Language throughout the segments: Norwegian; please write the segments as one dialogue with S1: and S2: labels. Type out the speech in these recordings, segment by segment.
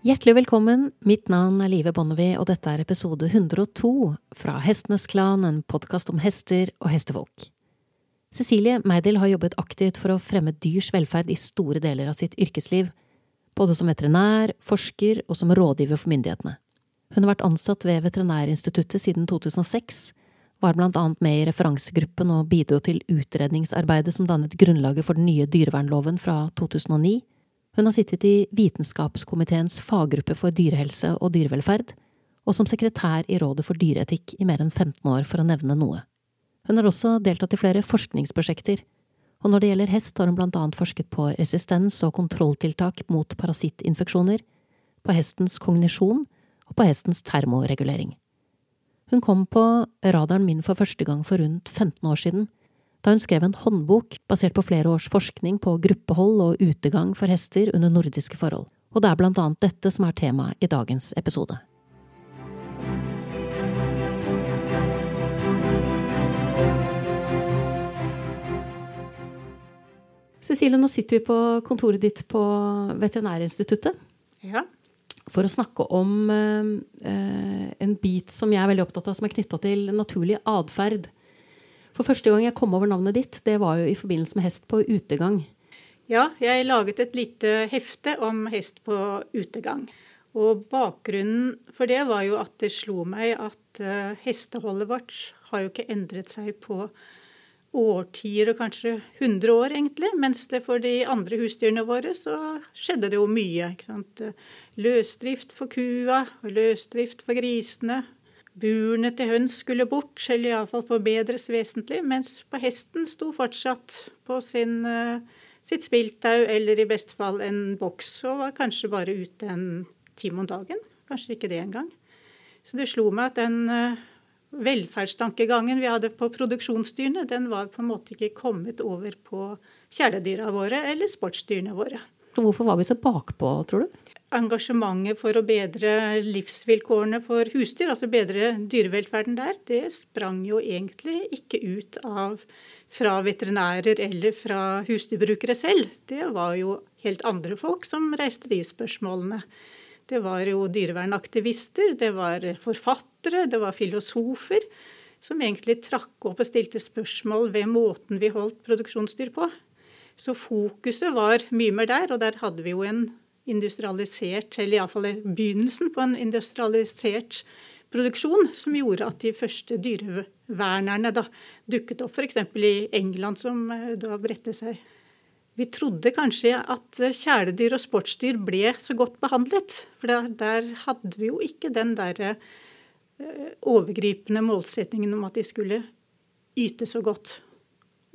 S1: Hjertelig velkommen, mitt navn er Live Bonnevie, og dette er episode 102 fra Hestenes Klan, en podkast om hester og hestefolk. Cecilie Meidel har jobbet aktivt for å fremme dyrs velferd i store deler av sitt yrkesliv, både som veterinær, forsker og som rådgiver for myndighetene. Hun har vært ansatt ved Veterinærinstituttet siden 2006, var blant annet med i referansegruppen og bidro til utredningsarbeidet som dannet grunnlaget for den nye dyrevernloven fra 2009, hun har sittet i Vitenskapskomiteens faggruppe for dyrehelse og dyrevelferd, og som sekretær i Rådet for dyreetikk i mer enn 15 år, for å nevne noe. Hun har også deltatt i flere forskningsprosjekter, og når det gjelder hest, har hun blant annet forsket på resistens og kontrolltiltak mot parasittinfeksjoner, på hestens kognisjon og på hestens termoregulering. Hun kom på radaren min for første gang for rundt 15 år siden, da hun skrev en håndbok basert på flere års forskning på gruppehold og utegang for hester under nordiske forhold. Og det er blant annet dette som er temaet i dagens episode. Cecilie, nå sitter vi på kontoret ditt på Veterinærinstituttet.
S2: Ja.
S1: For å snakke om eh, en bit som jeg er veldig opptatt av, som er knytta til naturlig atferd. For første gang jeg kom over navnet ditt, det var jo i forbindelse med hest på utegang.
S2: Ja, jeg laget et lite hefte om hest på utegang. Og bakgrunnen for det var jo at det slo meg at uh, hesteholdet vårt har jo ikke endret seg på årtier og kanskje 100 år, egentlig. Mens det for de andre husdyrene våre så skjedde det jo mye. Løsdrift for kua, og løsdrift for grisene, Burene til høns skulle bort, eller iallfall forbedres vesentlig, mens på hesten sto fortsatt på sin, uh, sitt spiltau eller i beste fall en boks, og var kanskje bare ute en time om dagen. Kanskje ikke det engang. Så det slo meg at den uh, velferdstankegangen vi hadde på produksjonsdyrene, den var på en måte ikke kommet over på kjæledyra våre eller sportsdyrene våre.
S1: Hvorfor var vi så bakpå, tror du?
S2: Engasjementet for å bedre livsvilkårene for husdyr, altså bedre dyrevelferden der, det sprang jo egentlig ikke ut av fra veterinærer eller fra husdyrbrukere selv. Det var jo helt andre folk som reiste de spørsmålene. Det var jo dyrevernaktivister, det var forfattere, det var filosofer som egentlig trakk opp og stilte spørsmål ved måten vi holdt produksjonsdyr på. Så fokuset var mye mer der, og der hadde vi jo en industrialisert, eller iallfall begynnelsen på en industrialisert produksjon, som gjorde at de første dyrevernerne da dukket opp f.eks. i England, som eh, da bredte seg. Vi trodde kanskje at kjæledyr og sportsdyr ble så godt behandlet. For der, hadde vi jo ikke den derre eh, overgripende målsetningen om at de skulle yte så godt.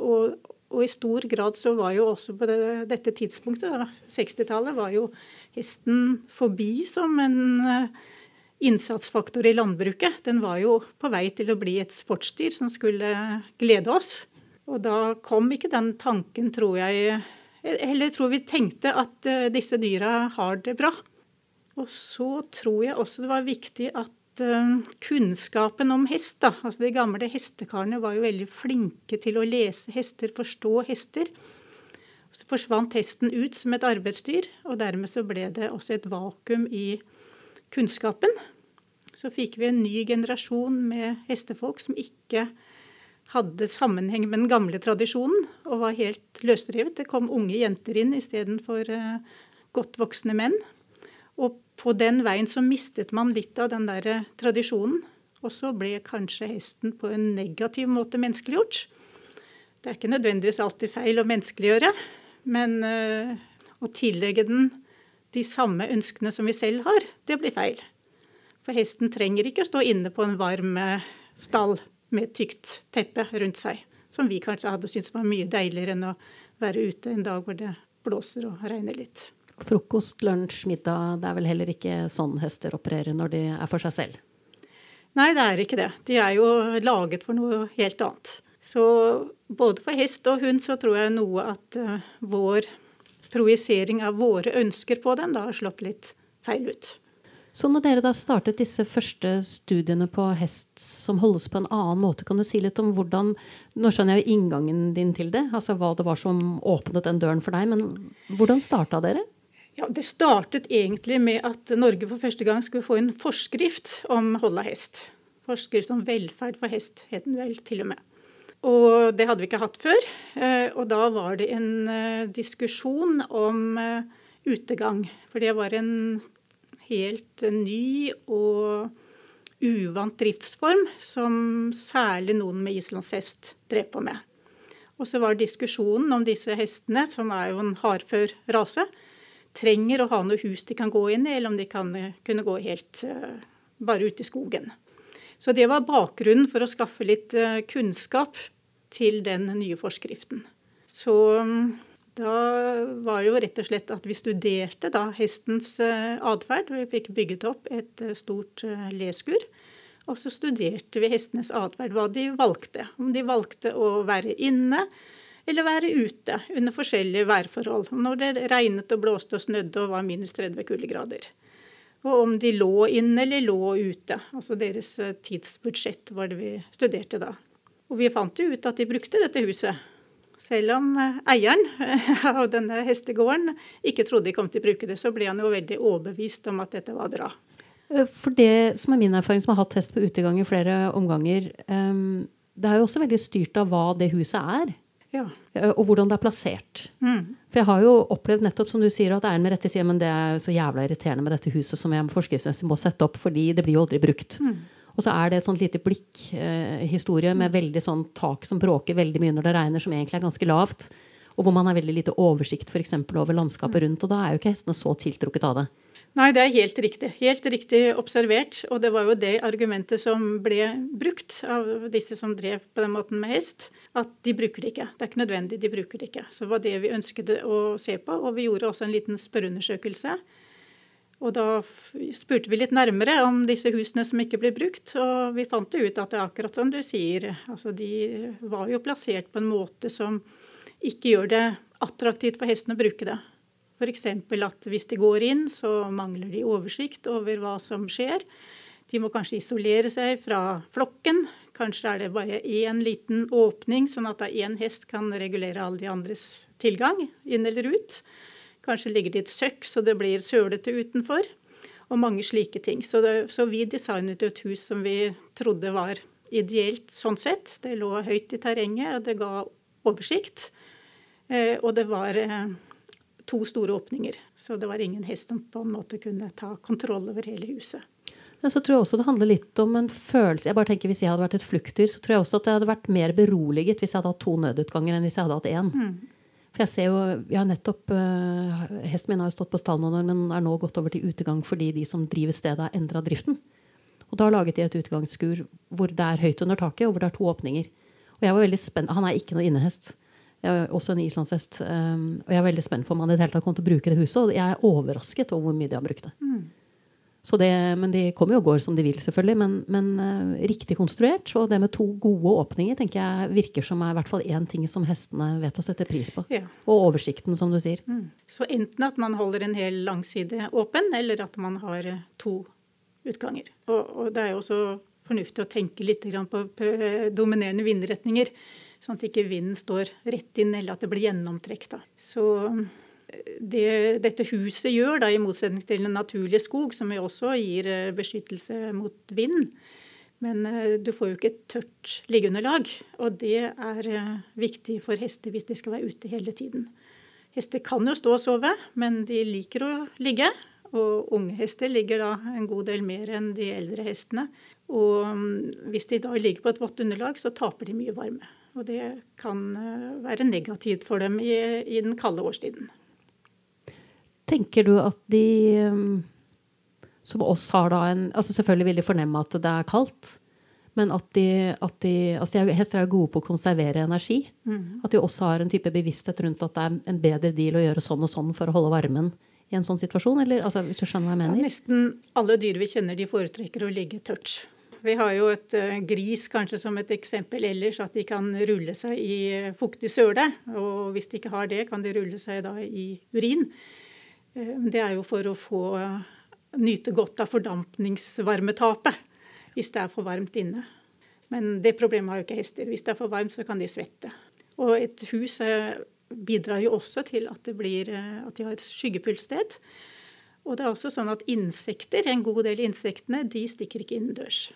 S2: Og, og i stor grad så var jo også på det, dette tidspunktet, 60-tallet, var jo hesten forbi som en uh, innsatsfaktor i landbruket. Den var jo på vei til å bli et sportsdyr som skulle glede oss. Og da kom ikke den tanken, tror jeg Eller tror vi tenkte at uh, disse dyra har det bra. Og så tror jeg også det var viktig at Eh, kunnskapen om hest, da, altså de gamle hestekarene var jo veldig flinke til å lese hester, forstå hester. Så forsvant hesten ut som et arbeidsdyr, og dermed så ble det også et vakuum i kunnskapen. Så fikk vi en ny generasjon med hestefolk som ikke hadde sammenheng med den gamle tradisjonen og var helt løsrevet. Det kom unge jenter inn istedenfor uh, godt voksne menn. Og på den veien så mistet man litt av den der tradisjonen. Og så ble kanskje hesten på en negativ måte menneskeliggjort. Det er ikke nødvendigvis alltid feil å menneskeliggjøre, men uh, å tillegge den de samme ønskene som vi selv har, det blir feil. For hesten trenger ikke å stå inne på en varm uh, stall med tykt teppe rundt seg, som vi kanskje hadde syntes var mye deiligere enn å være ute en dag hvor det blåser og regner litt.
S1: Frokost, lunsj, middag. Det er vel heller ikke sånn hester opererer når de er for seg selv?
S2: Nei, det er ikke det. De er jo laget for noe helt annet. Så både for hest og hund så tror jeg noe at uh, vår projisering av våre ønsker på dem da har slått litt feil ut.
S1: Så når dere da startet disse første studiene på hest som holdes på en annen måte, kan du si litt om hvordan Nå skjønner jeg jo inngangen din til det, altså hva det var som åpnet den døren for deg, men hvordan starta dere?
S2: Ja, Det startet egentlig med at Norge for første gang skulle få en forskrift om hold av hest. Forskrift om velferd for hest, het den vel til og med. Og det hadde vi ikke hatt før. Eh, og da var det en eh, diskusjon om eh, utegang. For det var en helt ny og uvant driftsform som særlig noen med islandshest drev på med. Og så var diskusjonen om disse hestene, som er jo en hardfør rase, trenger å ha noe hus de kan gå inn i, eller om de kan kunne gå helt uh, bare ute i skogen. Så det var bakgrunnen for å skaffe litt uh, kunnskap til den nye forskriften. Så um, da var det jo rett og slett at vi studerte da hestens atferd. Vi fikk bygget opp et stort leskur. Og så studerte vi hestenes atferd, hva de valgte. Om de valgte å være inne eller være ute under forskjellige værforhold. Når det regnet og blåste og snødde og var minus 30 kuldegrader. Og om de lå inne eller lå ute. Altså deres eh, tidsbudsjett var det vi studerte da. Og vi fant jo ut at de brukte dette huset. Selv om eh, eieren av denne hestegården ikke trodde de kom til å bruke det, så ble han jo veldig overbevist om at dette var bra.
S1: Eh, for det som er min erfaring, som har hatt hest på utegang i flere omganger, det er jo også veldig styrt av hva det huset er.
S2: Ja.
S1: Uh, og hvordan det er plassert. Mm. For jeg har jo opplevd nettopp som du sier, at eieren med rette sier men det er så jævla irriterende med dette huset som jeg forskriftsmessig må sette opp, fordi det blir jo aldri brukt. Mm. Og så er det et sånt lite blikkhistorie eh, med veldig sånn tak som bråker veldig mye når det regner, som egentlig er ganske lavt. Og hvor man har veldig lite oversikt for eksempel, over landskapet mm. rundt. Og da er jo ikke hestene så tiltrukket av det.
S2: Nei, det er helt riktig. Helt riktig observert. Og det var jo det argumentet som ble brukt av disse som drev på den måten med hest. At de bruker det ikke. Det er ikke nødvendig, de bruker det ikke. Så det var det vi ønsket å se på. Og vi gjorde også en liten spørreundersøkelse. Og da spurte vi litt nærmere om disse husene som ikke ble brukt. Og vi fant ut at det er akkurat som du sier. Altså de var jo plassert på en måte som ikke gjør det attraktivt for hesten å bruke det. F.eks. at hvis de går inn, så mangler de oversikt over hva som skjer. De må kanskje isolere seg fra flokken. Kanskje er det bare én liten åpning, sånn at én hest kan regulere alle de andres tilgang, inn eller ut. Kanskje ligger det et søkk så det blir sølete utenfor. Og mange slike ting. Så, det, så vi designet et hus som vi trodde var ideelt sånn sett. Det lå høyt i terrenget, og det ga oversikt. Eh, og det var eh, to store åpninger. Så det var ingen hest som på en måte kunne ta kontroll over hele huset.
S1: Men så tror jeg også det handler litt om en følelse jeg bare tenker Hvis jeg hadde vært et fluktdyr, så tror jeg også at jeg hadde vært mer beroliget hvis jeg hadde hatt to nødutganger enn hvis jeg hadde hatt én. Mm. For jeg ser jo, jeg har nettopp, uh, Hesten min har jo stått på stall noen år, men er nå gått over til utegang fordi de som driver stedet, har endra driften. Og da laget de et utgangsskur hvor det er høyt under taket, og hvor det er to åpninger. Og jeg var veldig spent, Han er ikke noe innehest. Jeg er også en islandshest. Um, og jeg er veldig spent på om han i det hele tatt kom til å bruke det huset. Og jeg er overrasket over hvor mye de har brukt det. Mm. det men de kommer jo og går som de vil, selvfølgelig. Men, men uh, riktig konstruert. Og det med to gode åpninger tenker jeg virker som er i hvert fall én ting som hestene vet å sette pris på. Ja. Og oversikten, som du sier. Mm.
S2: Så enten at man holder en hel langside åpen, eller at man har eh, to utganger. Og, og det er jo også fornuftig å tenke litt på dominerende vindretninger. Sånn at ikke vinden står rett inn, eller at det blir gjennomtrekk. Da. Så eh, det dette huset gjør, da, i motsetning til en naturlig skog, som også gir eh, beskyttelse mot vind, men eh, du får jo ikke et tørt liggeunderlag. Og det er viktig for hester hvis de skal være ute hele tiden. Hester kan jo stå og sove, men de liker å ligge. Og unge hester ligger da en god del mer enn de eldre hestene. Og mm, hvis de da ligger på et vått underlag, så taper de mye varme. Og det kan eh, være negativt for dem i, i den kalde årstiden.
S1: Tenker du at de mm, som oss har da en altså Selvfølgelig vil de fornemme at det er kaldt. Men at de, at de altså de er, Hester er gode på å konservere energi. Mm. At de også har en type bevissthet rundt at det er en bedre deal å gjøre sånn og sånn for å holde varmen i en sånn situasjon? Eller, altså, hvis du skjønner hva jeg mener?
S2: Ja, nesten alle dyr vi kjenner, de foretrekker å ligge tørt. Vi har jo et uh, gris kanskje som et eksempel ellers, at de kan rulle seg i uh, fuktig søle. Og hvis de ikke har det, kan de rulle seg da i urin. Uh, det er jo for å få nyte godt av fordampningsvarmetapet hvis det er for varmt inne. Men det problemet har jo ikke hester. Hvis det er for varmt, så kan de svette. Og et hus bidrar jo også til at, blir, at de har et skyggefullt sted. Og det er også sånn at insekter, en god del insektene, de stikker ikke innendørs.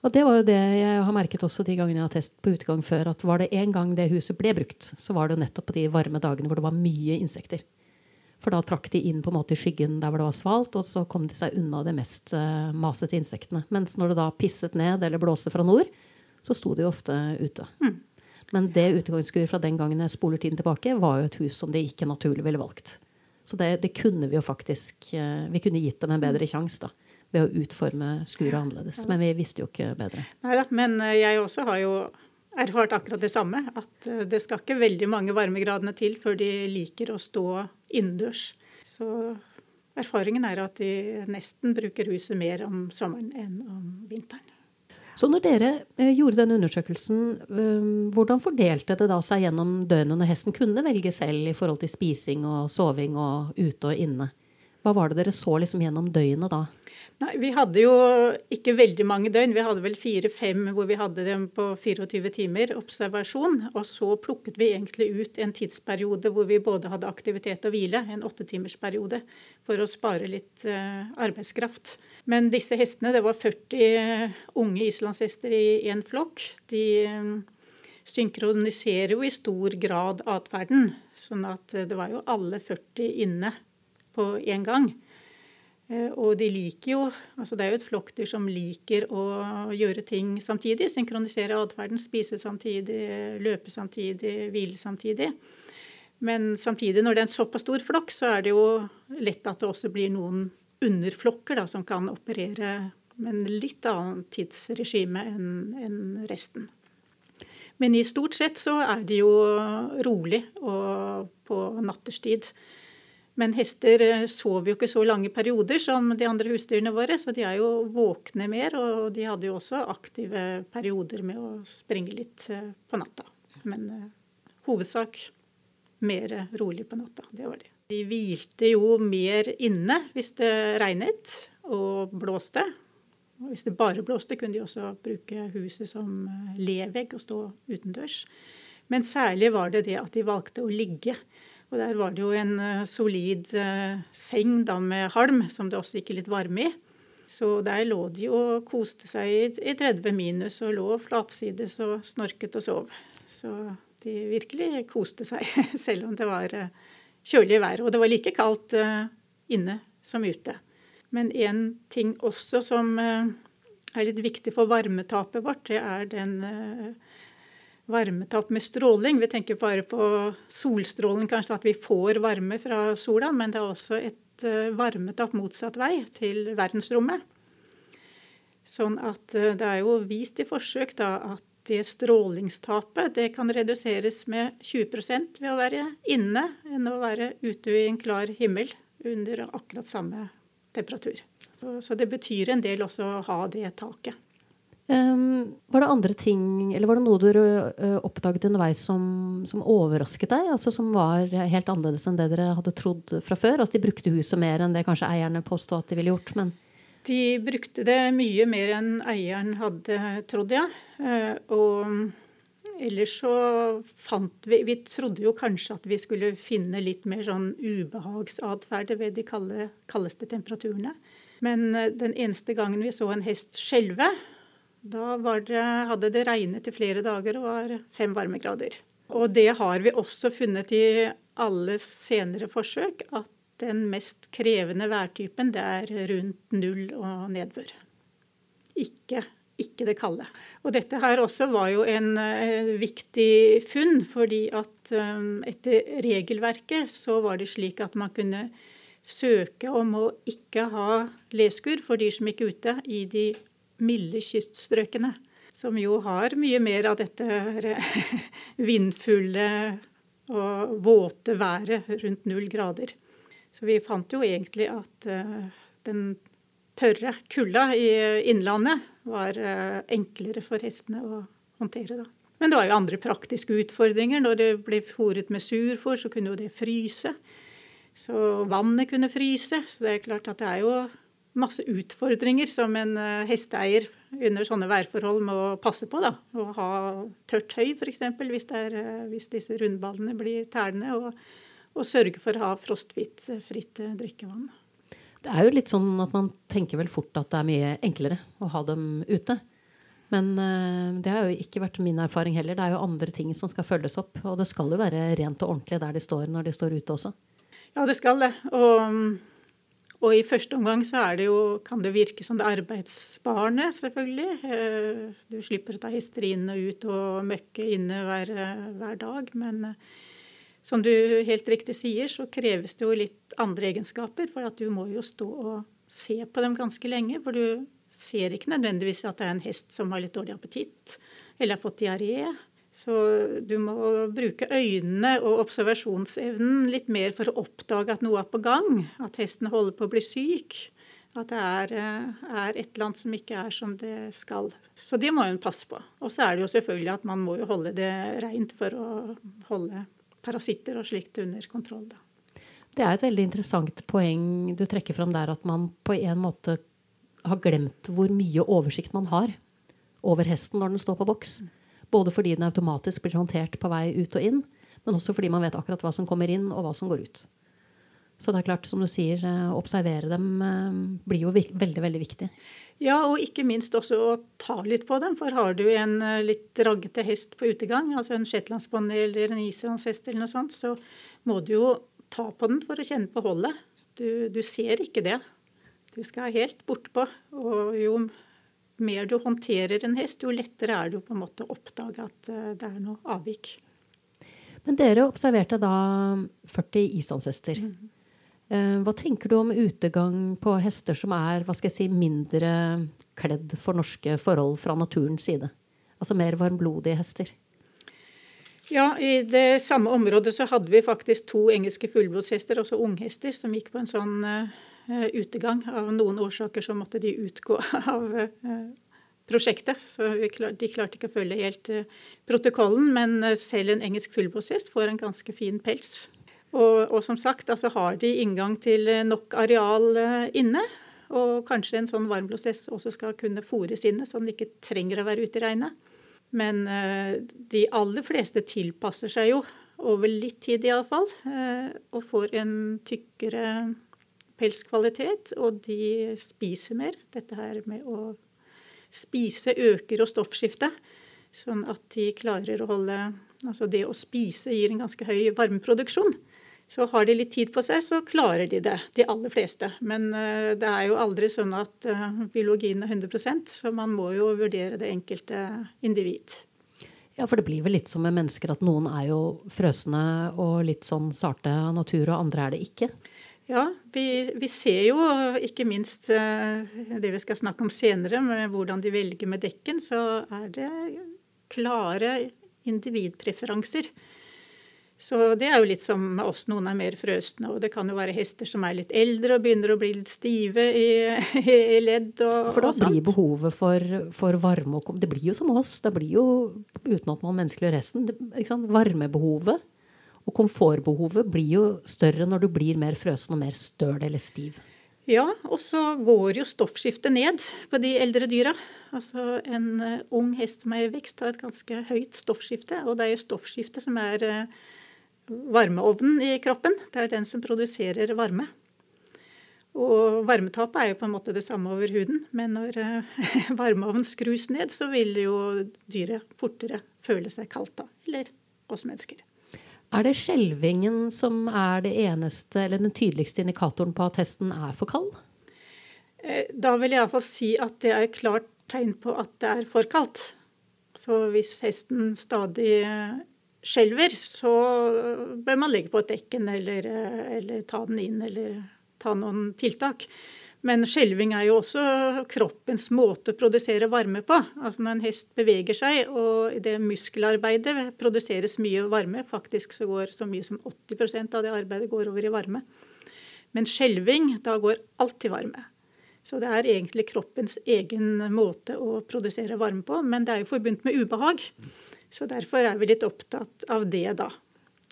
S1: Og det var jo det jeg har merket også de gangene jeg har testet på utgang før, at var det en gang det huset ble brukt, så var det jo nettopp på de varme dagene hvor det var mye insekter. For da trakk de inn på en måte i skyggen der hvor det var svalt, og så kom de seg unna de mest uh, masete insektene. Mens når det da pisset ned eller blåste fra nord, så sto de jo ofte ute. Mm. Men det utegangsskuret fra den gangen jeg spoler tiden tilbake, var jo et hus som de ikke naturlig ville valgt. Så det, det kunne vi jo faktisk uh, Vi kunne gitt dem en bedre sjanse, da ved å utforme skuret annerledes. Men vi visste jo ikke bedre.
S2: Nei da, men eh, jeg også har jo erfart akkurat det samme. At eh, det skal ikke veldig mange varmegradene til før de liker å stå innendørs. Så erfaringen er at de nesten bruker huset mer om sommeren enn om vinteren.
S1: Så når dere eh, gjorde den undersøkelsen, hvordan fordelte det da seg gjennom døgnet når hesten kunne velge selv i forhold til spising og soving og ute og inne? Hva var det dere så liksom gjennom døgnet da?
S2: Nei, Vi hadde jo ikke veldig mange døgn. Vi hadde vel fire-fem hvor vi hadde dem på 24 timer observasjon. Og så plukket vi egentlig ut en tidsperiode hvor vi både hadde aktivitet og hvile, en åttetimersperiode, for å spare litt uh, arbeidskraft. Men disse hestene, det var 40 unge islandshester i én flokk. De um, synkroniserer jo i stor grad atferden. Sånn at det var jo alle 40 inne på én gang. Eh, og de liker jo altså Det er jo et flokkdyr som liker å gjøre ting samtidig. Synkronisere atferden, spise samtidig, løpe samtidig, hvile samtidig. Men samtidig, når det er en såpass stor flokk, så er det jo lett at det også blir noen underflokker da, som kan operere med en litt annen tidsregime enn en resten. Men i stort sett så er de jo rolig og på natterstid. Men hester eh, sover jo ikke så lange perioder som de andre husdyrene våre, så de er jo våkne mer. Og de hadde jo også aktive perioder med å springe litt eh, på natta. Men uh, hovedsak mer rolig på natta. Det var det. De hvilte jo mer inne hvis det regnet og blåste. Og hvis det bare blåste, kunne de også bruke huset som levegg og stå utendørs. Men særlig var det det at de valgte å ligge. Og der var det jo en uh, solid uh, seng da med halm, som det også gikk litt varme i. Så der lå de og koste seg i, i 30 minus og lå flatsides og snorket og sov. Så de virkelig koste seg, selv om det var kjølig vær. Og det var like kaldt inne som ute. Men en ting også som er litt viktig for varmetapet vårt, det er den varmetap med stråling. Vi tenker bare på solstrålen, kanskje at vi får varme fra sola, men det er også et eh, varmetap motsatt vei, til verdensrommet. Sånn at eh, det er jo vist i forsøk da at det strålingstapet det kan reduseres med 20% ved å være inne enn å være ute i en klar himmel under akkurat samme temperatur. Så, så det betyr en del også å ha det taket.
S1: Um, var det andre ting, eller var det noe du uh, oppdaget underveis som, som, overrasket deg? Altså Som var helt annerledes enn det dere hadde trodd fra før? Altså De brukte huset mer enn det kanskje eierne påstod at de ville gjort? men...
S2: De brukte det mye mer enn eieren hadde trodd, ja. Uh, og ellers så fant vi Vi trodde jo kanskje at vi skulle finne litt mer sånn ubehagsatferd ved de kalde, kaldeste temperaturene. Men uh, den eneste gangen vi så en hest skjelve, da det, hadde det regnet i flere dager og var fem varmegrader. Og det har vi også funnet i alle senere forsøk, at den mest krevende værtypen det er rundt null og nedbør. Ikke, ikke det kalde. Og dette her også var jo en uh, viktig funn, fordi at um, etter regelverket så var det slik at man kunne søke om å ikke ha leskur for dyr som gikk ute i de milde kyststrøkene. Som jo har mye mer av dette vindfulle og våte været rundt null grader. Så vi fant jo egentlig at uh, den tørre kulda i innlandet var uh, enklere for hestene å håndtere. da. Men det var jo andre praktiske utfordringer. Når det ble fôret med surfôr, så kunne jo det fryse. Så vannet kunne fryse. Så det er klart at det er jo masse utfordringer som en uh, hesteeier under sånne værforhold må passe på. da, Å ha tørt høy f.eks. Hvis, hvis disse rundballene blir tælende. Og, og sørge for å ha frostfritt fritt drikkevann.
S1: Det er jo litt sånn at man tenker vel fort at det er mye enklere å ha dem ute. Men uh, det har jo ikke vært min erfaring heller. Det er jo andre ting som skal følges opp. Og det skal jo være rent og ordentlig der de står når de står ute også.
S2: Ja, det skal det. Og og i første omgang så er det jo, kan det virke som det er arbeidsbarene, selvfølgelig. Eh, du slipper å ta hester og ut og møkke inne hver, hver dag. Men eh, som du helt riktig sier, så kreves det jo litt andre egenskaper. For at du må jo stå og se på dem ganske lenge. For du ser ikke nødvendigvis at det er en hest som har litt dårlig appetitt, eller har fått diaré. Så du må bruke øynene og observasjonsevnen litt mer for å oppdage at noe er på gang. At hesten holder på å bli syk. At det er, eh, er et eller annet som ikke er som det skal. Så det må hun passe på. Og så er det jo selvfølgelig at man må jo holde det reint for å holde parasitter og slikt under kontroll. Da.
S1: Det er et veldig interessant poeng du trekker fram der, at man på en måte har glemt hvor mye oversikt man har over hesten når den står på boks. Både fordi den automatisk blir håndtert på vei ut og inn, men også fordi man vet akkurat hva som kommer inn, og hva som går ut. Så det er klart, som du sier, å eh, observere dem eh, blir jo veldig, veldig viktig.
S2: Ja, og ikke minst også å ta litt på dem. For har du en eh, litt raggete hest på utegang, altså en shetlandsbonny eller en islandshest eller noe sånt, så må du jo ta på den for å kjenne på holdet. Du, du ser ikke det. Du skal helt bortpå. Og jo mer du håndterer en hest, jo lettere er det på en måte å oppdage at eh, det er noe avvik.
S1: Men dere observerte da 40 islandshester. Mm. Hva tenker du om utegang på hester som er hva skal jeg si, mindre kledd for norske forhold fra naturens side? Altså mer varmblodige hester?
S2: Ja, i det samme området så hadde vi faktisk to engelske fullblodshester, også unghester, som gikk på en sånn uh, Eh, utegang. Av noen årsaker så måtte de utgå av uh, prosjektet. Så de klarte ikke å følge helt uh, protokollen. Men selv en engelsk fullblodshest får en ganske fin pels. Og, og, som sagt, altså har de inngang til nok areal inne. Og kanskje en sånn varmblodshest også skal kunne fôres inne, så den ikke trenger å være ute i regnet. Men de aller fleste tilpasser seg jo, over litt tid iallfall, og får en tykkere pelskvalitet, og de spiser mer. Dette her med å spise øker og stoffskiftet, sånn at de klarer å holde Altså det å spise gir en ganske høy varmeproduksjon. Så har de litt tid på seg, så klarer de det, de aller fleste. Men uh, det er jo aldri sånn at uh, biologien er 100% så man må jo vurdere det enkelte individ.
S1: Ja, for det blir vel litt som med mennesker at noen er jo frøsne og litt sånn sarte av natur, og andre er det ikke?
S2: Ja, vi, vi, ser jo ikke minst eh, det vi skal snakke om senere, med hvordan de velger med dekken, så er det klare individpreferanser. Så det er jo litt som med oss, noen er mer frøsne. Og det kan jo være hester som er litt eldre og begynner å bli litt stive i, i ledd og
S1: For da
S2: og
S1: blir behovet for, for, varme og Det blir jo som oss. Det blir jo, uten at man menneskeliggjør resten, varmebehovet og komfortbehovet blir jo større når du blir mer frøsen og mer støl eller stiv.
S2: Ja, og så går jo stoffskiftet ned på de eldre dyra. Altså En uh, ung hest som er i vekst, har et ganske høyt stoffskifte. Og det er jo stoffskiftet som er uh, varmeovnen i kroppen. Det er den som produserer varme. Og varmetapet er jo på en måte det samme over huden. Men når uh, varmeovnen skrus ned, så vil jo dyret fortere føle seg kaldt da. Eller oss mennesker.
S1: Er det skjelvingen som er det eneste, eller den tydeligste indikatoren på at hesten er for kald?
S2: Eh, da vil jeg iallfall si at det er klart tegn på at det er for kaldt. Så hvis hesten stadig eh, skjelver, så bør man legge på et dekken eller, eh, eller ta den inn eller ta noen tiltak. Men skjelving er jo også kroppens måte å produsere varme på. Altså Når en hest beveger seg, og i det muskelarbeidet produseres mye varme, faktisk så går så mye som 80% av det arbeidet går over i varme. Men skjelving, da går alt til varme. Så det er egentlig kroppens egen måte å produsere varme på. Men det er jo forbundet med ubehag. Så derfor er vi litt opptatt av det, da.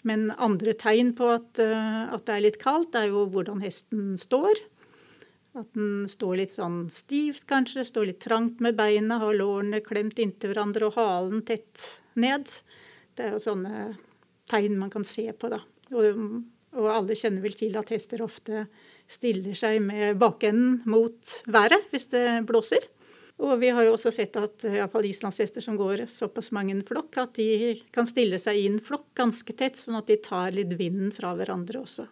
S2: Men andre tegn på at, eh, at det er litt kaldt, er jo hvordan hesten står. At den står litt sånn stivt, kanskje. Står litt trangt med beina, har lårene klemt inntil hverandre og halen tett ned. Det er jo sånne tegn man kan se på, da. Og, og alle kjenner vel til at hester ofte stiller seg med bakenden mot været hvis det blåser. Og vi har jo også sett at iallfall islandshester som går såpass mange en flokk, at de kan stille seg i en flokk ganske tett, sånn at de tar litt vinden fra hverandre også.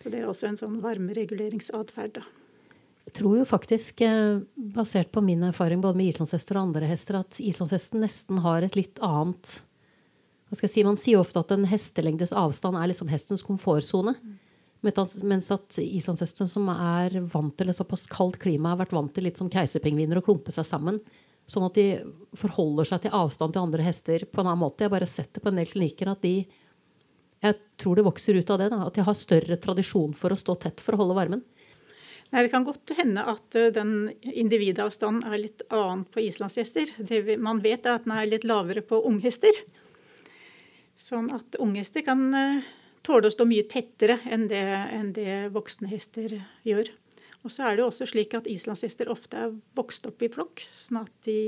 S2: Så det er også en sånn varmereguleringsatferd, da.
S1: Jeg tror jo faktisk, eh, basert på min erfaring både med islandshester og andre hester, at islandshesten nesten har et litt annet hva skal jeg si, Man sier ofte at en hestelengdes avstand er liksom hestens komfortsone. Mm. Mens at islandshesten som er vant til et såpass kaldt klima, har vært vant til litt som keiserpingviner å klumpe seg sammen. Sånn at de forholder seg til avstand til andre hester på en annen måte. Jeg bare sett det på en del klinikker at de Jeg tror det vokser ut av det. Da, at de har større tradisjon for å stå tett for å holde varmen.
S2: Nei, Det kan godt hende at eh, den individavstanden er litt annen på islandshester. Det man vet er at den er litt lavere på unghester. Sånn at unghester kan eh, tåle å stå mye tettere enn det, enn det voksne hester gjør. Og så er det også slik at islandshester ofte er vokst opp i flokk, sånn at de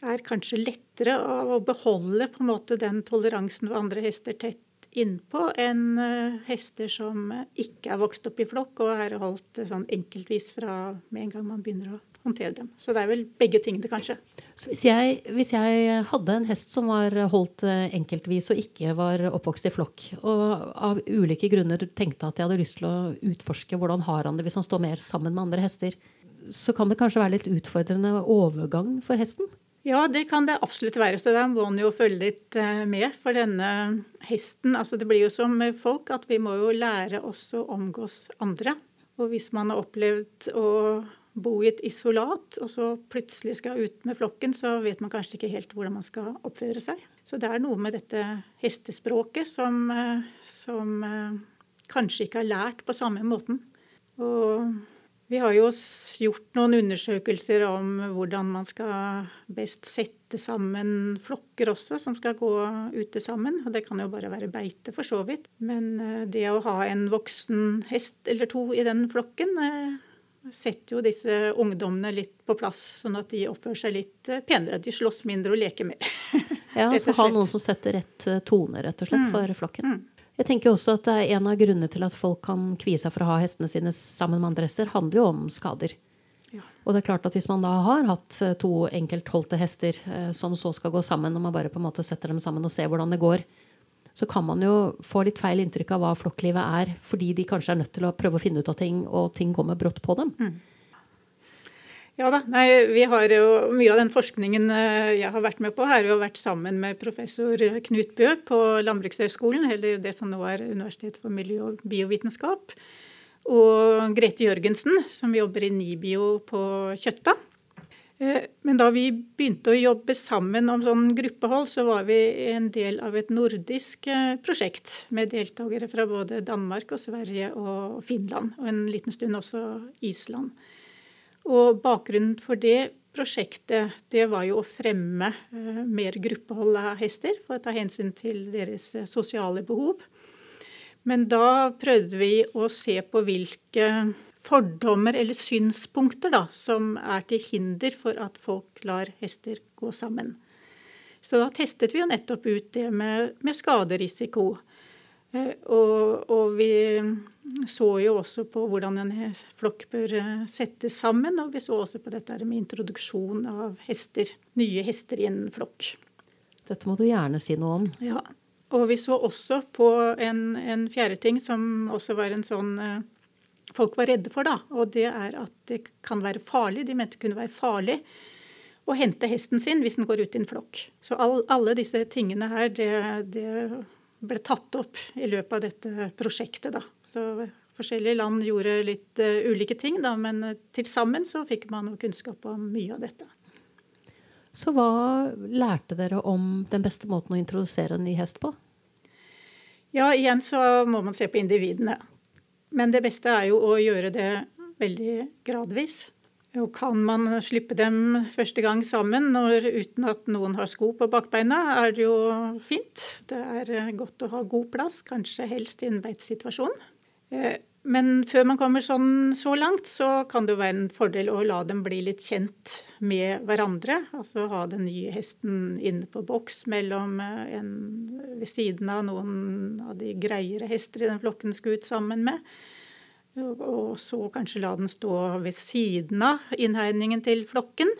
S2: er kanskje lettere å beholde på en måte den toleransen ved andre hester tett innpå enn eh, hester som ikke er vokst opp i flokk og er holdt sånn enkeltvis fra med en gang man begynner å håndtere dem. Så det er vel begge tingene, kanskje.
S1: Så hvis jeg, hvis jeg, hadde en hest som var holdt eh, enkeltvis og ikke var oppvokst i flokk, og av ulike grunner tenkte at jeg hadde lyst til å utforske hvordan har han det hvis han står mer sammen med andre hester, så kan det kanskje være litt utfordrende overgang for hesten?
S2: Ja, det kan det absolutt være. Så da må en jo følge litt eh, med. For denne hesten altså Det blir jo som folk at vi må jo lære oss å omgås andre. Og hvis man har opplevd å bo i et isolat, og så plutselig skal ut med flokken, så vet man kanskje ikke helt hvordan man skal oppføre seg. Så det er noe med dette hestespråket som, eh, som eh, kanskje ikke har lært på samme måten. Og vi har jo gjort noen undersøkelser om hvordan man skal best sette sammen flokker også, som skal gå ute sammen. Og det kan jo bare være beite, for så vidt. Men eh, det å ha en voksen hest eller to i den flokken setter jo disse ungdommene litt på plass, sånn at de oppfører seg litt eh, penere. De slåss mindre og leker mer.
S1: ja, så ha noen som setter rett eh, tone, rett og slett, mm. for flokken. Mm. Jeg tenker også at En av grunnene til at folk kan kvie seg for å ha hestene sine sammen med andre hester, handler jo om skader. Ja. Og det er klart at Hvis man da har hatt eh, to enkeltholdte hester som så skal gå sammen, og man bare på en måte setter dem sammen og ser hvordan det går, så kan man jo få litt feil inntrykk av hva flokklivet er, fordi de kanskje er nødt til å prøve å finne ut av ting, og ting kommer brått på dem. Mm.
S2: Ja da. Nei, vi har jo Mye av den forskningen eh, jeg har vært med på, har jo vært sammen med professor Knut Bø på Landbrukshøgskolen, eller det som nå er Universitetet for miljø- og biovitenskap, og Grete Jørgensen, som jobber i NIBIO på Kjøtta. Eh, men da vi begynte å jobbe sammen om sånn gruppehold, så var vi en del av et nordisk eh, prosjekt med deltakere fra både Danmark og Sverige og Finland, og en liten stund også Island. Og bakgrunnen for det prosjektet det var jo å fremme eh, mer gruppehold av hester, for å ta hensyn til deres sosiale behov. Men da prøvde vi å se på hvilke fordommer eller synspunkter da, som er til hinder for at folk lar hester gå sammen. Så da testet vi jo nettopp ut det med, med skaderisiko. Eh, og, og, vi så jo også på hvordan en flokk bør eh, settes sammen. Og vi så også på dette med introduksjon av hester, nye hester i en flokk.
S1: Dette må du gjerne si noe om.
S2: Ja. Og vi så også på en, en fjerde ting som også var en sånn eh, folk var redde for, da. Og det er at det kan være farlig. De mente det kunne være farlig å hente hesten sin hvis den går ut i en flokk. Så all, alle disse tingene her, det, det, ble tatt opp i løpet av dette prosjektet, da. Så forskjellige land gjorde litt uh, ulike ting, da, men uh, til sammen så fikk man kunnskap om mye av dette.
S1: Så hva lærte dere om den beste måten å introdusere en ny hest på?
S2: Ja, igjen så må man se på individene. Men det beste er jo å gjøre det veldig gradvis. Og kan man slippe dem første gang sammen når, uten at noen har sko på bakbeina, er det jo fint. Det er godt å ha god plass, kanskje helst i en beitesituasjon. Men før man kommer sånn så langt, så kan det jo være en fordel å la dem bli litt kjent med hverandre. Altså ha den nye hesten inne på boks mellom eh, en ved siden av noen av de greiere hester i den flokken skal ut sammen med. Og så kanskje la den stå ved siden av innhegningen til flokken.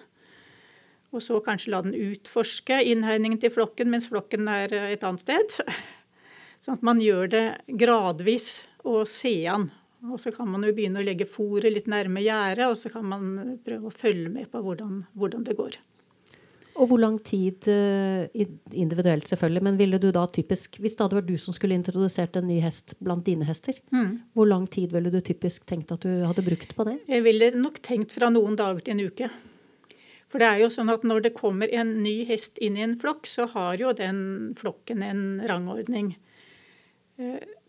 S2: Og så kanskje la den utforske innhegningen til flokken mens flokken er eh, et annet sted. Sånn at man gjør det gradvis og se an. Og så kan man jo begynne å legge fôret litt nærme gjerdet, og så kan man prøve å følge med på hvordan, hvordan, det går.
S1: Og hvor lang tid, eh, individuelt selvfølgelig, men ville du da typisk, hvis det hadde vært du som skulle introdusert en ny hest blant dine hester, mm. hvor lang tid ville du typisk tenkt at du hadde brukt på det?
S2: Jeg ville nok tenkt fra noen dager til en uke. For det er jo sånn at når det kommer en ny hest inn i en flokk, så har jo den flokken en rangordning.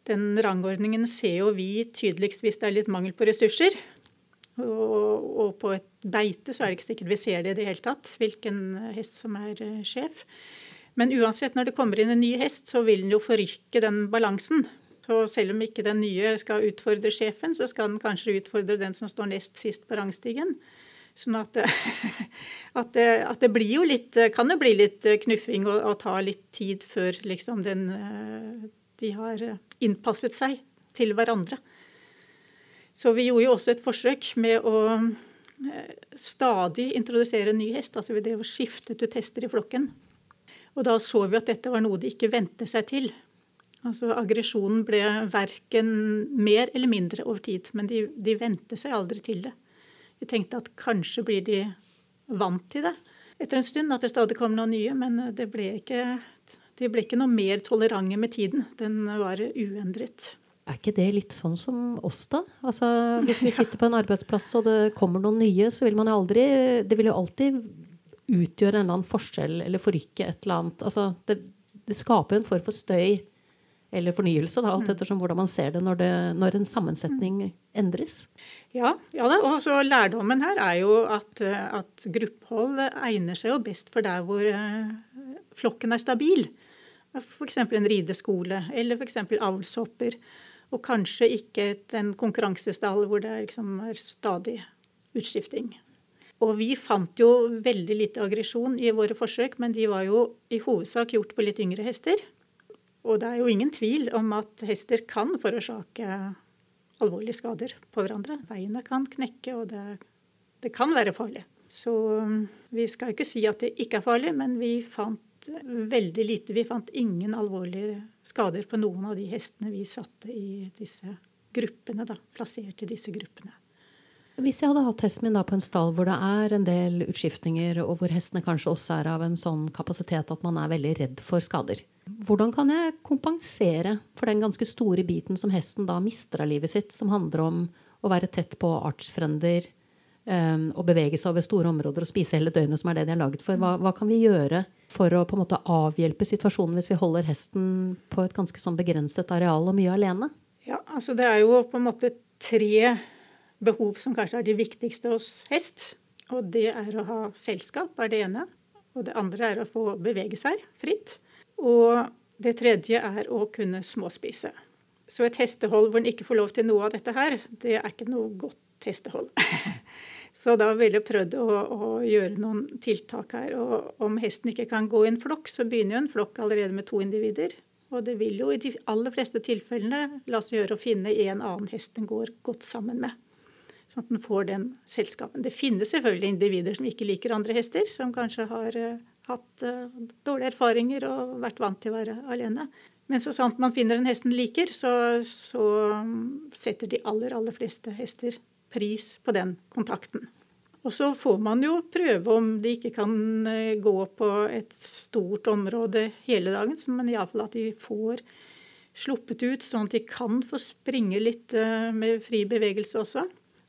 S2: Eh, den rangordningen ser jo vi tydeligst hvis det er litt mangel på ressurser. Og, og, på et beite så er det ikke sikkert vi ser det i det hele tatt, hvilken hest som er uh, sjef. Men uansett, når det kommer inn en ny hest, så vil den jo forrykke den balansen. Så selv om ikke den nye skal utfordre sjefen, så skal den kanskje utfordre den som står nest sist på rangstigen. Sånn at, at, det, at det blir jo litt Kan det bli litt knuffing og, og ta litt tid før liksom den uh, de har eh, innpasset seg til hverandre. Så vi gjorde jo også et forsøk med å eh, stadig introdusere ny hest. Altså vi drev og skiftet ut hester i flokken. Og da så vi at dette var noe de ikke vente seg til. Altså Aggresjonen ble verken mer eller mindre over tid, men de, de vente seg aldri til det. Vi tenkte at kanskje blir de vant til det etter en stund, at det stadig kom noen nye, men det ble ikke de ble ikke noe mer tolerante med tiden. Den var uendret.
S1: Er ikke det litt sånn som oss, da? Altså, hvis vi sitter på en arbeidsplass og det kommer noen nye, så vil man jo aldri Det vil jo alltid utgjøre en eller annen forskjell eller forrykke et eller annet. Altså, det, det skaper en form for støy eller fornyelse, da, alt mm. ettersom hvordan man ser det når, det når, en sammensetning endres.
S2: Ja, ja da, og så lærdommen her er jo at, at gruppehold egner seg jo best for der hvor eh, flokken er stabil. F.eks. en rideskole, eller f.eks. avlshopper. Og kanskje ikke en konkurransestall hvor det liksom er stadig utskifting. Og vi fant jo veldig lite aggresjon i våre forsøk, men de var jo i hovedsak gjort på litt yngre hester. Og det er jo ingen tvil om at hester kan forårsake alvorlige skader på hverandre. Veiene kan knekke, og det, det kan være farlig. Så um, vi skal ikke si at det ikke er farlig, men vi fant veldig lite. Vi fant ingen alvorlige skader på noen av de hestene vi satte i disse gruppene, da, plassert i disse gruppene.
S1: Hvis jeg hadde hatt hesten min på en stall hvor det er en del utskiftninger, og hvor hestene kanskje også er av en sånn kapasitet at man er veldig redd for skader, hvordan kan jeg kompensere for den ganske store biten som hesten da mister av livet sitt, som handler om å være tett på artsfrender, um, og bevege seg over store områder og spise hele døgnet, som er det de er laget for? Hva, hva kan vi gjøre for å på en måte avhjelpe situasjonen hvis vi holder hesten på et ganske sånn begrenset areal og mye alene?
S2: Ja, altså Det er jo på en måte tre behov som kanskje er de viktigste hos hest. Og det er å ha selskap, er det ene. Og det andre er å få bevege seg fritt. Og det tredje er å kunne småspise. Så et hestehold hvor en ikke får lov til noe av dette her, det er ikke noe godt hestehold. Så da ville jeg prøvd å, å, gjøre noen tiltak her. Og om hesten ikke kan gå i en flokk, så begynner jo en flokk allerede med to individer. Og det vil jo i de aller fleste tilfellene la seg gjøre å finne en annen hest den går godt sammen med. Sånn at den får den selskapen. Det finnes selvfølgelig individer som ikke liker andre hester, som kanskje har uh, hatt uh, dårlige erfaringer og vært vant til å være alene. Men så sant man finner en hesten liker, så, så um, setter de aller, aller fleste hester pris på den kontakten. Og så får man jo prøve om de ikke kan eh, gå på et stort område hele dagen, men iallfall at de får sluppet ut, sånn at de kan få springe litt eh, med fri bevegelse også.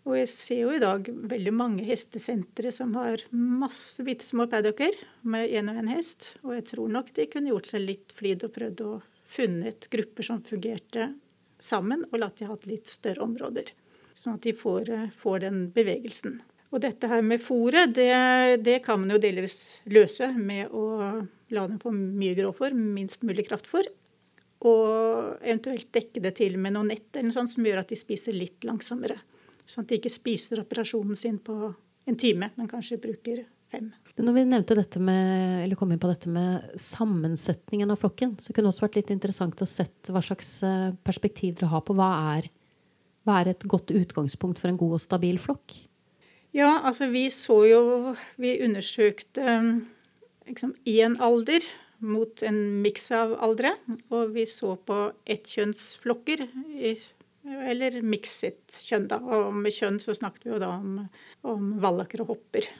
S2: Og jeg ser jo i dag veldig mange hestesentre som har masse bitte små paddocker med én og én hest. Og jeg tror nok de kunne gjort seg litt flid og prøvd å funnet grupper som fungerte sammen, og latt de hatt litt større områder. Sånn at de får, eh, får den bevegelsen. Og dette her med fôret, det, det, kan man jo delvis løse med å la dem få mye grovfôr, minst mulig kraftfòr. Og eventuelt dekke det til med noe nett eller noe sånt som gjør at de spiser litt langsommere. Sånn at de ikke spiser operasjonen sin på en time, men kanskje bruker fem.
S1: Når vi nevnte dette med, eller kom inn på dette med sammensetningen av flokken, så kunne det også vært litt interessant å sette hva slags eh, perspektiv dere har på hva er, hva er et godt utgangspunkt for en god og stabil flokk?
S2: Ja, altså vi så jo Vi undersøkte liksom én alder mot en miks av aldre. Og vi så på ettkjønnsflokker, eller mikset kjønn, da. Og med kjønn så snakket vi jo da om, om vallaker og hopper.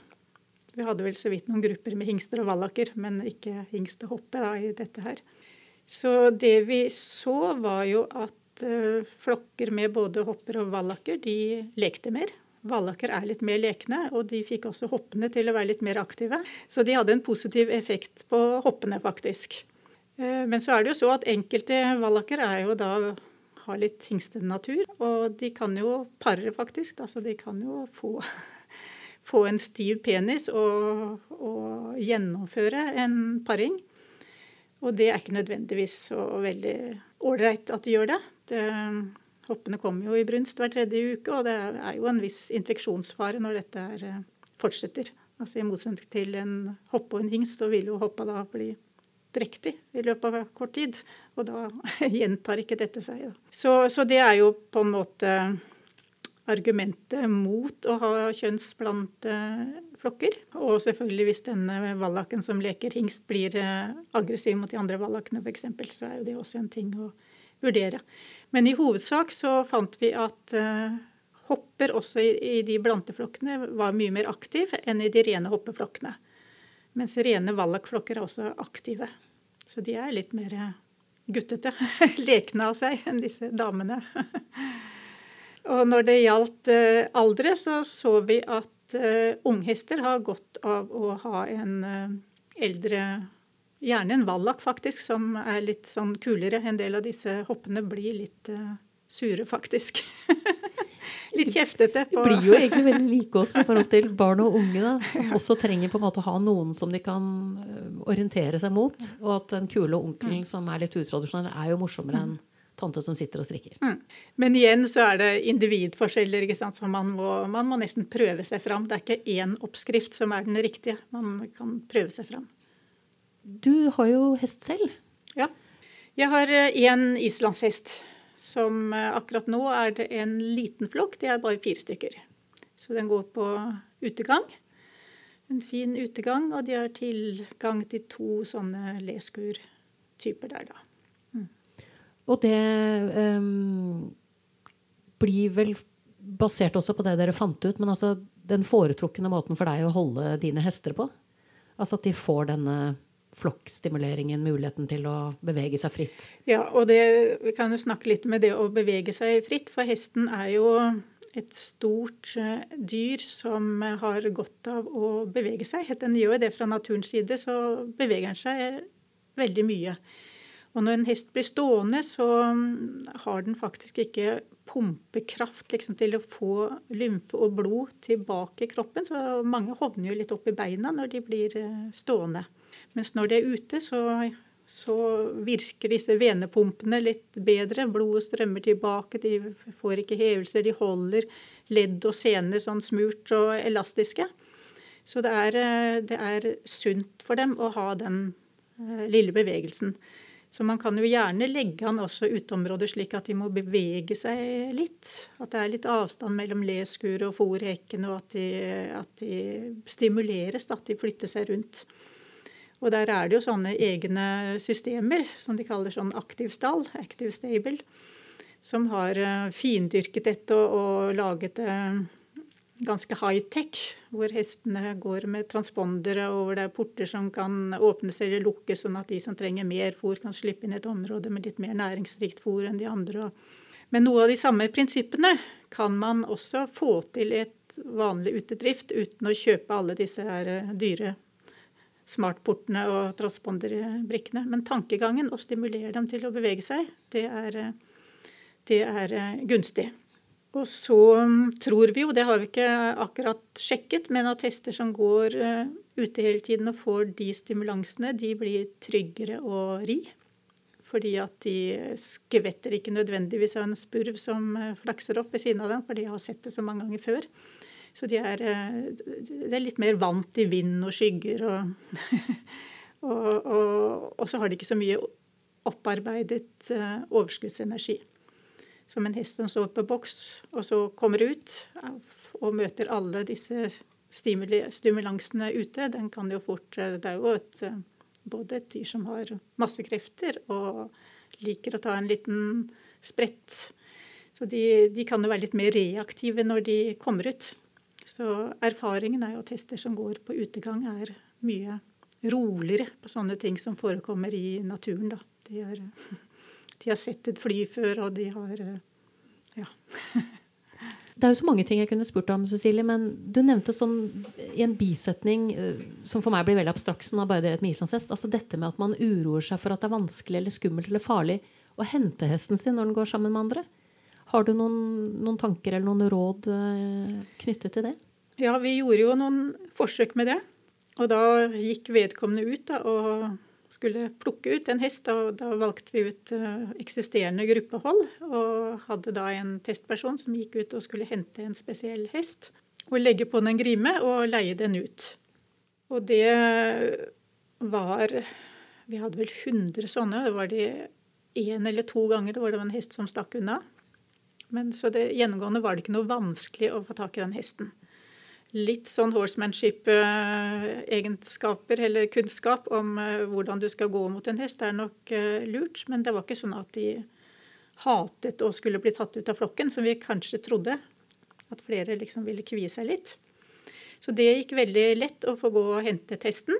S2: Vi hadde vel så vidt noen grupper med hingster og vallaker, men ikke hingst og hoppe da, i dette her. Så det vi så, var jo at uh, flokker med både hopper og vallaker, de lekte mer. Vallaker er litt mer lekne, og de fikk også hoppene til å være litt mer aktive. Så de hadde en positiv effekt på hoppene, faktisk. Eh, men så er det jo så at enkelte vallaker er jo da har litt hingstenatur, og de kan jo pare, faktisk. Altså de kan jo få, få en stiv penis og, og, gjennomføre en paring. Og det er ikke nødvendigvis så veldig ålreit at de gjør det. det Hoppene kommer jo i brunst hver tredje uke, og det er jo en viss infeksjonsfare når dette er, eh, fortsetter. Altså I motsetning til en hoppe og en hingst, så vil jo hoppa da bli drektig i løpet av kort tid. Og da gjentar ikke dette seg. Så, så, det er jo på en måte argumentet mot å ha kjønnsblante flokker. Og selvfølgelig hvis denne vallaken som leker hingst blir eh, aggressiv mot de andre vallakene f.eks., så er jo det også en ting å vurdere. Men i hovedsak så fant vi at uh, hopper også i, de blanteflokkene var mye mer aktiv enn i de rene hoppeflokkene. Mens rene vallakflokker er også aktive. Så de er litt mer guttete, lekne av seg, enn disse damene. Og når det gjaldt uh, aldre, så så vi at unghester har godt av å ha en eldre Gjerne en vallak, faktisk, som er litt sånn kulere. En del av disse hoppene blir litt uh, sure, faktisk. litt kjeftete.
S1: På. De blir jo egentlig veldig like oss i forhold til barn og unge, da, som også trenger på en måte å ha noen som de kan eh, orientere seg mot. Og at den kule onkelen mm. som er litt utradisjonell, er jo morsommere enn tante som sitter og strikker. Mm.
S2: Men igjen så er det individforskjeller, ikke sant? så man må, man må nesten prøve seg fram. Det er ikke én oppskrift som er den riktige. Man kan prøve seg fram.
S1: Du har jo hest selv.
S2: Ja. Jeg har én eh, islandshest. Som eh, akkurat nå er det en liten flokk. Det er bare fire stykker. Så den går på utegang. En fin utegang, og de har tilgang til to sånne leskur-typer der, da. Mm.
S1: Og det um, blir vel basert også på det dere fant ut, men altså den foretrukne måten for deg å holde dine hester på? Altså at de får denne flokkstimuleringen, muligheten til å bevege seg fritt?
S2: Ja, og det, vi kan jo snakke litt med det å bevege seg fritt, for hesten er jo et stort eh, dyr som har godt av å bevege seg. Den gjør det fra naturens side, så beveger den seg veldig mye. Og når en hest blir stående, så mm, har den faktisk ikke pumpekraft liksom, til å få lymfe og blod tilbake i kroppen. Så mange hovner jo litt opp i beina når de blir eh, stående. Mens når de er ute, så, så virker disse venepumpene litt bedre. Blodet strømmer tilbake, de får ikke hevelser. De holder ledd og sener sånn smurt og elastiske. Så det er, eh, det er sunt for dem å ha den eh, lille bevegelsen. Så man kan jo gjerne legge han også uteområder slik at de må bevege seg litt. At det er litt avstand mellom leskuret og fòrhekken, og at de, at de stimuleres, at de flytter seg rundt. Og der er det jo sånne egne systemer som de kaller sånn aktiv stall, active stable, som har eh, findyrket dette og, laget det ganske high-tech, hvor hestene går med transpondere, og hvor det er porter som kan åpnes eller lukkes, sånn at de som trenger mer fôr, kan slippe inn et område med litt mer næringsrikt fôr enn de andre. Men noe av de samme prinsippene kan man også få til et vanlig utedrift uten å kjøpe alle disse her eh, dyre smartportene og transponderbrikkene. Men tankegangen, å stimulere dem til å bevege seg, det er, det er eh, gunstig. Og så mm, tror vi jo, det har vi ikke akkurat sjekket, men at hester som går eh, ute hele tiden og får de stimulansene, de blir tryggere å ri. Fordi at de skvetter ikke nødvendigvis av en spurv som eh, flakser opp ved siden av dem, for de har sett det så mange ganger før. Så de er, eh, de er litt mer vant i vind og skygger. Og, og, og, og, så har de ikke så mye opparbeidet eh, overskuddsenergi. Som en hest som står på boks og så kommer ut og møter alle disse stimulansene ute, den kan jo fort Det er jo et både et dyr som har masse krefter og liker å ta en liten sprett. Så de, de kan jo være litt mer reaktive når de kommer ut. Så erfaringen er jo at hester som går på utegang, er mye roligere på sånne ting som forekommer i naturen. Da. De, er, de har sett et fly før, og de har Ja.
S1: Det er jo så mange ting jeg kunne spurt om, Cecilie, men du nevnte sånn i en bisetning eh, som for meg blir veldig abstrakt, som arbeider med misansest, altså dette med at man uroer seg for at det er vanskelig eller skummelt eller farlig å hente hesten sin når den går sammen med andre. Har du noen, noen tanker eller noen råd eh, knyttet til det?
S2: Ja, vi gjorde jo noen forsøk med det. Og da gikk vedkommende ut da, og skulle plukke ut en hest. Og da valgte vi ut uh, eksisterende gruppehold, og hadde da en testperson som gikk ut og skulle hente en spesiell hest. Og legge på den en grime og leie den ut. Og det var Vi hadde vel 100 sånne. Det var det én eller to ganger det var en hest som stakk unna. Men så det, gjennomgående var det ikke noe vanskelig å få tak i den hesten litt sånn horsemanship-egenskaper eller kunnskap om eh, hvordan du skal gå mot en hest, er nok eh, lurt. Men det var ikke sånn at de hatet å skulle bli tatt ut av flokken, som vi kanskje trodde. At flere liksom ville kvie seg litt. Så det gikk veldig lett å få gå og hente testen.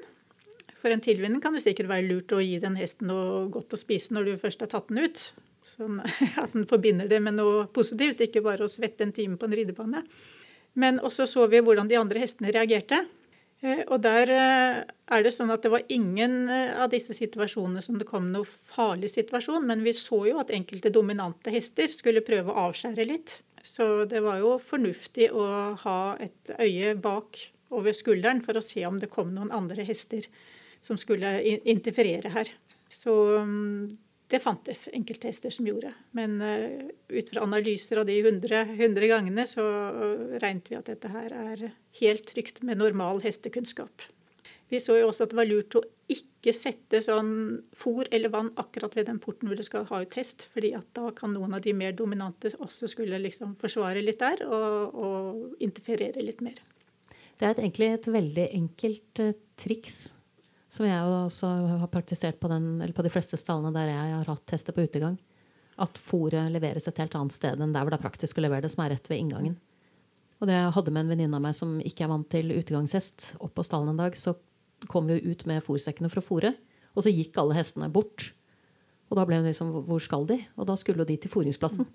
S2: For en tilvenning kan det sikkert være lurt å gi den hesten noe godt å spise når du først har tatt den ut. Sånn at den forbinder det med noe positivt, ikke bare å svette en time på en ridebane. Men også så vi hvordan de andre hestene reagerte. Eh, og der eh, er det sånn at det var ingen eh, av disse situasjonene som det kom noe farlig situasjon, men vi så jo at enkelte dominante hester skulle prøve å avskjære litt. Så det var jo fornuftig å ha et øye bak over skulderen for å se om det kom noen andre hester som skulle interferere her. Så mm, det fantes enkelttester som gjorde. Men uh, ut fra analyser av de 100, 100 gangene, så uh, regnet vi at dette her er helt trygt med normal hestekunnskap. Vi så jo også at det var lurt å ikke sette sånn fôr eller vann akkurat ved den porten hvor du skal ha ut hest, fordi at da kan noen av de mer dominante også skulle liksom forsvare litt der og, og interferere litt mer.
S1: Det er egentlig et veldig enkelt uh, triks som jeg også har praktisert på, den, på de fleste stallene der jeg har hatt hester på utegang. At fôret leveres et helt annet sted enn der hvor det er praktisk å levere det, som er rett ved inngangen. Og det jeg hadde med en venninne av meg som ikke er vant til utegangshest, opp på stallen en dag, så kom vi ut med fôrsekkene for å fôre. Og så gikk alle hestene bort. Og da ble hun liksom Hvor skal de? Og da skulle de til fôringsplassen,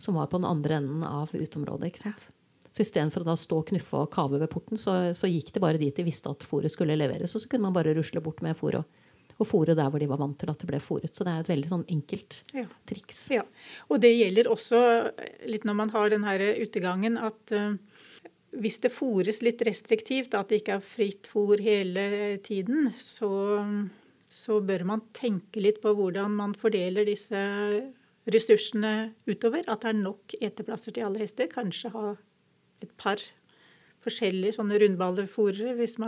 S1: som var på den andre enden av uteområdet. ikke sant? Så istedenfor å da stå og knuffe og kave ved porten, så, så gikk det bare dit de visste at fôret skulle leveres. Og så kunne man bare rusle bort med fôret og, og fôre der hvor de var vant til at det ble fôret. Så det er et veldig sånn enkelt ja. triks.
S2: Ja. Og det gjelder også litt når man har den her utegangen, at uh, hvis det fôres litt restriktivt, at det ikke er fritt fôr hele tiden, så, så bør man tenke litt på hvordan man fordeler disse ressursene utover. At det er nok eteplasser til alle hester. Kanskje ha et par forskjellige sånne rundballefòrere hvis,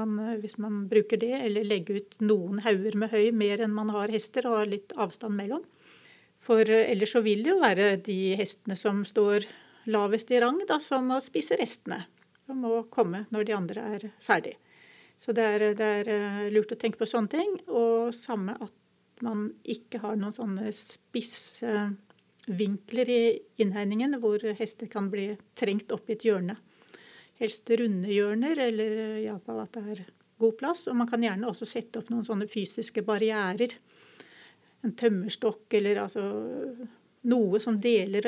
S2: hvis, man bruker det, eller legge ut noen hauger med høy mer enn man har hester, og ha litt avstand mellom. For eh, ellers så vil det jo være de hestene som står lavest i rang, da, som må spise restene. Som må komme når de andre er ferdig. Så det er, det er eh, lurt å tenke på sånne ting. Og samme at man ikke har noen sånne spisse vinkler i innhegningen hvor hester kan bli trengt opp i et hjørne. Helst runde hjørner, eller iallfall at det er god plass. Og man kan gjerne også sette opp noen sånne fysiske barrierer. En tømmerstokk eller altså noe som deler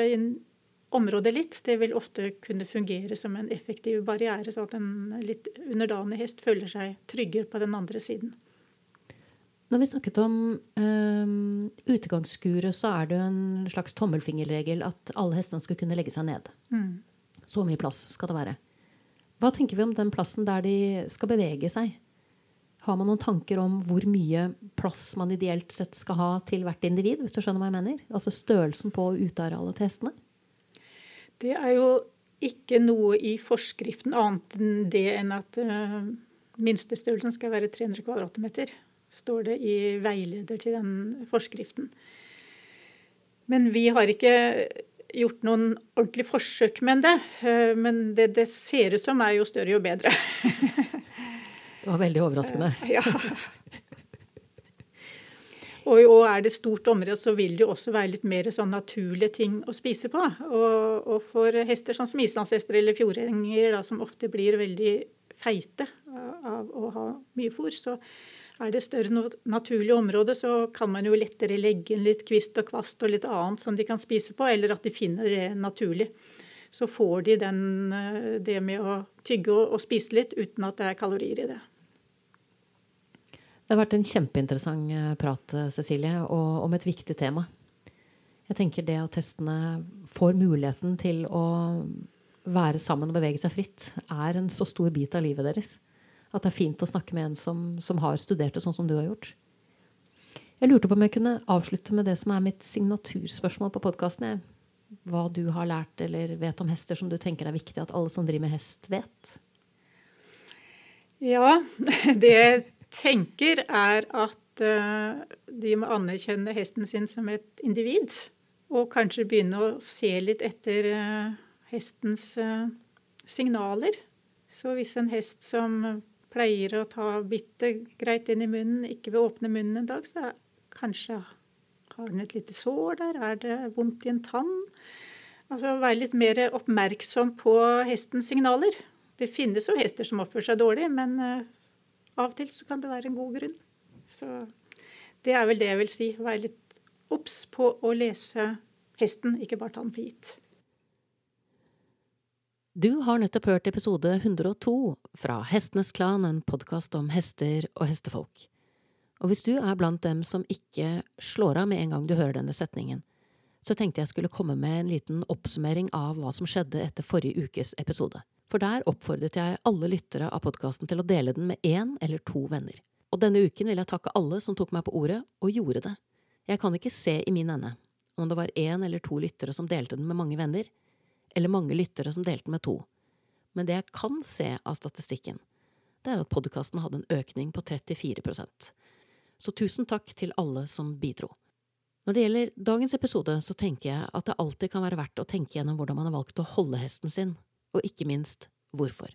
S2: området litt. Det vil ofte kunne fungere som en effektiv barriere, så at en litt underdanig hest føler seg tryggere på den andre siden.
S1: Når vi snakket om um, utegangsskuret, så er det en slags tommelfingerregel at alle hestene skal kunne legge seg ned. Mm. Så mye plass skal det være. Hva tenker vi om den plassen der de skal bevege seg? Har man noen tanker om hvor mye plass man ideelt sett skal ha til hvert individ? hvis du skjønner hva jeg mener? Altså størrelsen på utearealet til hestene?
S2: Det er jo ikke noe i forskriften annet enn det enn at uh, minstestørrelsen skal være 300 kvadratmeter. Står det i veileder til den forskriften. Men vi har ikke gjort noen ordentlig forsøk med det. Uh, men det det ser ut som, er jo større jo bedre.
S1: det var veldig overraskende.
S2: Uh, ja. Og, og, er det stort område, så vil det jo også være litt mer sånn naturlige ting å spise på. Og, og for hester sånn som islandshester eller fjordhenger, som ofte blir veldig feite av å ha mye fôr, så er det større naturlig område, så kan man jo lettere legge inn litt kvist og kvast og litt annet som de kan spise på, eller at de finner det naturlig. Så får de den, det med å tygge og, og spise litt uten at det er kalorier i det.
S1: Det har vært en kjempeinteressant eh, prat, eh, Cecilie, og om et viktig tema. Jeg tenker det at hestene får muligheten til å være sammen og bevege seg fritt, er en så stor bit av livet deres. At det er fint å snakke med en som, som har studert det sånn som du har gjort. Jeg lurte på om jeg kunne avslutte med det som er mitt signaturspørsmål på podkasten. Hva du har lært eller vet om hester som du tenker er viktig at alle som driver med hest, vet?
S2: Ja, det jeg tenker, er at uh, de må anerkjenne hesten sin som et individ. Og kanskje begynne å se litt etter uh, hestens uh, signaler. Så hvis en hest som pleier å ta bitte greit inn i munnen, ikke vil åpne munnen en dag, så kanskje har den et lite sår der? Er det vondt i en tann? Altså være litt mer oppmerksom på hestens signaler. Det finnes jo hester som oppfører seg dårlig, men av og til så kan det være en god grunn. Så det er vel det jeg vil si. Være litt obs på å lese hesten, ikke bare ta den for gitt.
S1: Du har nettopp hørt episode 102 fra Hestenes Klan, en podkast om hester og hestefolk. Og hvis du er blant dem som ikke slår av med en gang du hører denne setningen, så tenkte jeg skulle komme med en liten oppsummering av hva som skjedde etter forrige ukes episode for der oppfordret jeg alle lyttere av podkasten til å dele den med én eller to venner. Og denne uken vil jeg takke alle som tok meg på ordet og gjorde det. Jeg kan ikke se i min ende om det var én eller to lyttere som delte den med mange venner, eller mange lyttere som delte med to. Men det jeg kan se av statistikken, det er at podkasten hadde en økning på 34% Så tusen takk til alle som bidro. Når det gjelder dagens episode, så tenker jeg at det alltid kan være verdt å tenke gjennom hvordan man har valgt å holde hesten sin, og ikke minst hvorfor.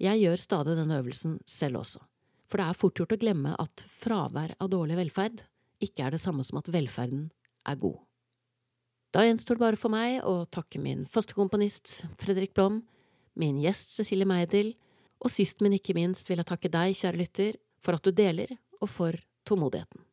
S1: Jeg gjør stadig denne øvelsen selv også, for det er fort gjort å glemme at fravær av dårlig velferd ikke er det samme som at velferden er god. Da gjenstår det bare for meg å takke min faste komponist Fredrik Blom, min gjest Cecilie Meidel, og sist, men ikke minst vil jeg takke deg, kjære lytter, for at du deler, og for tålmodigheten.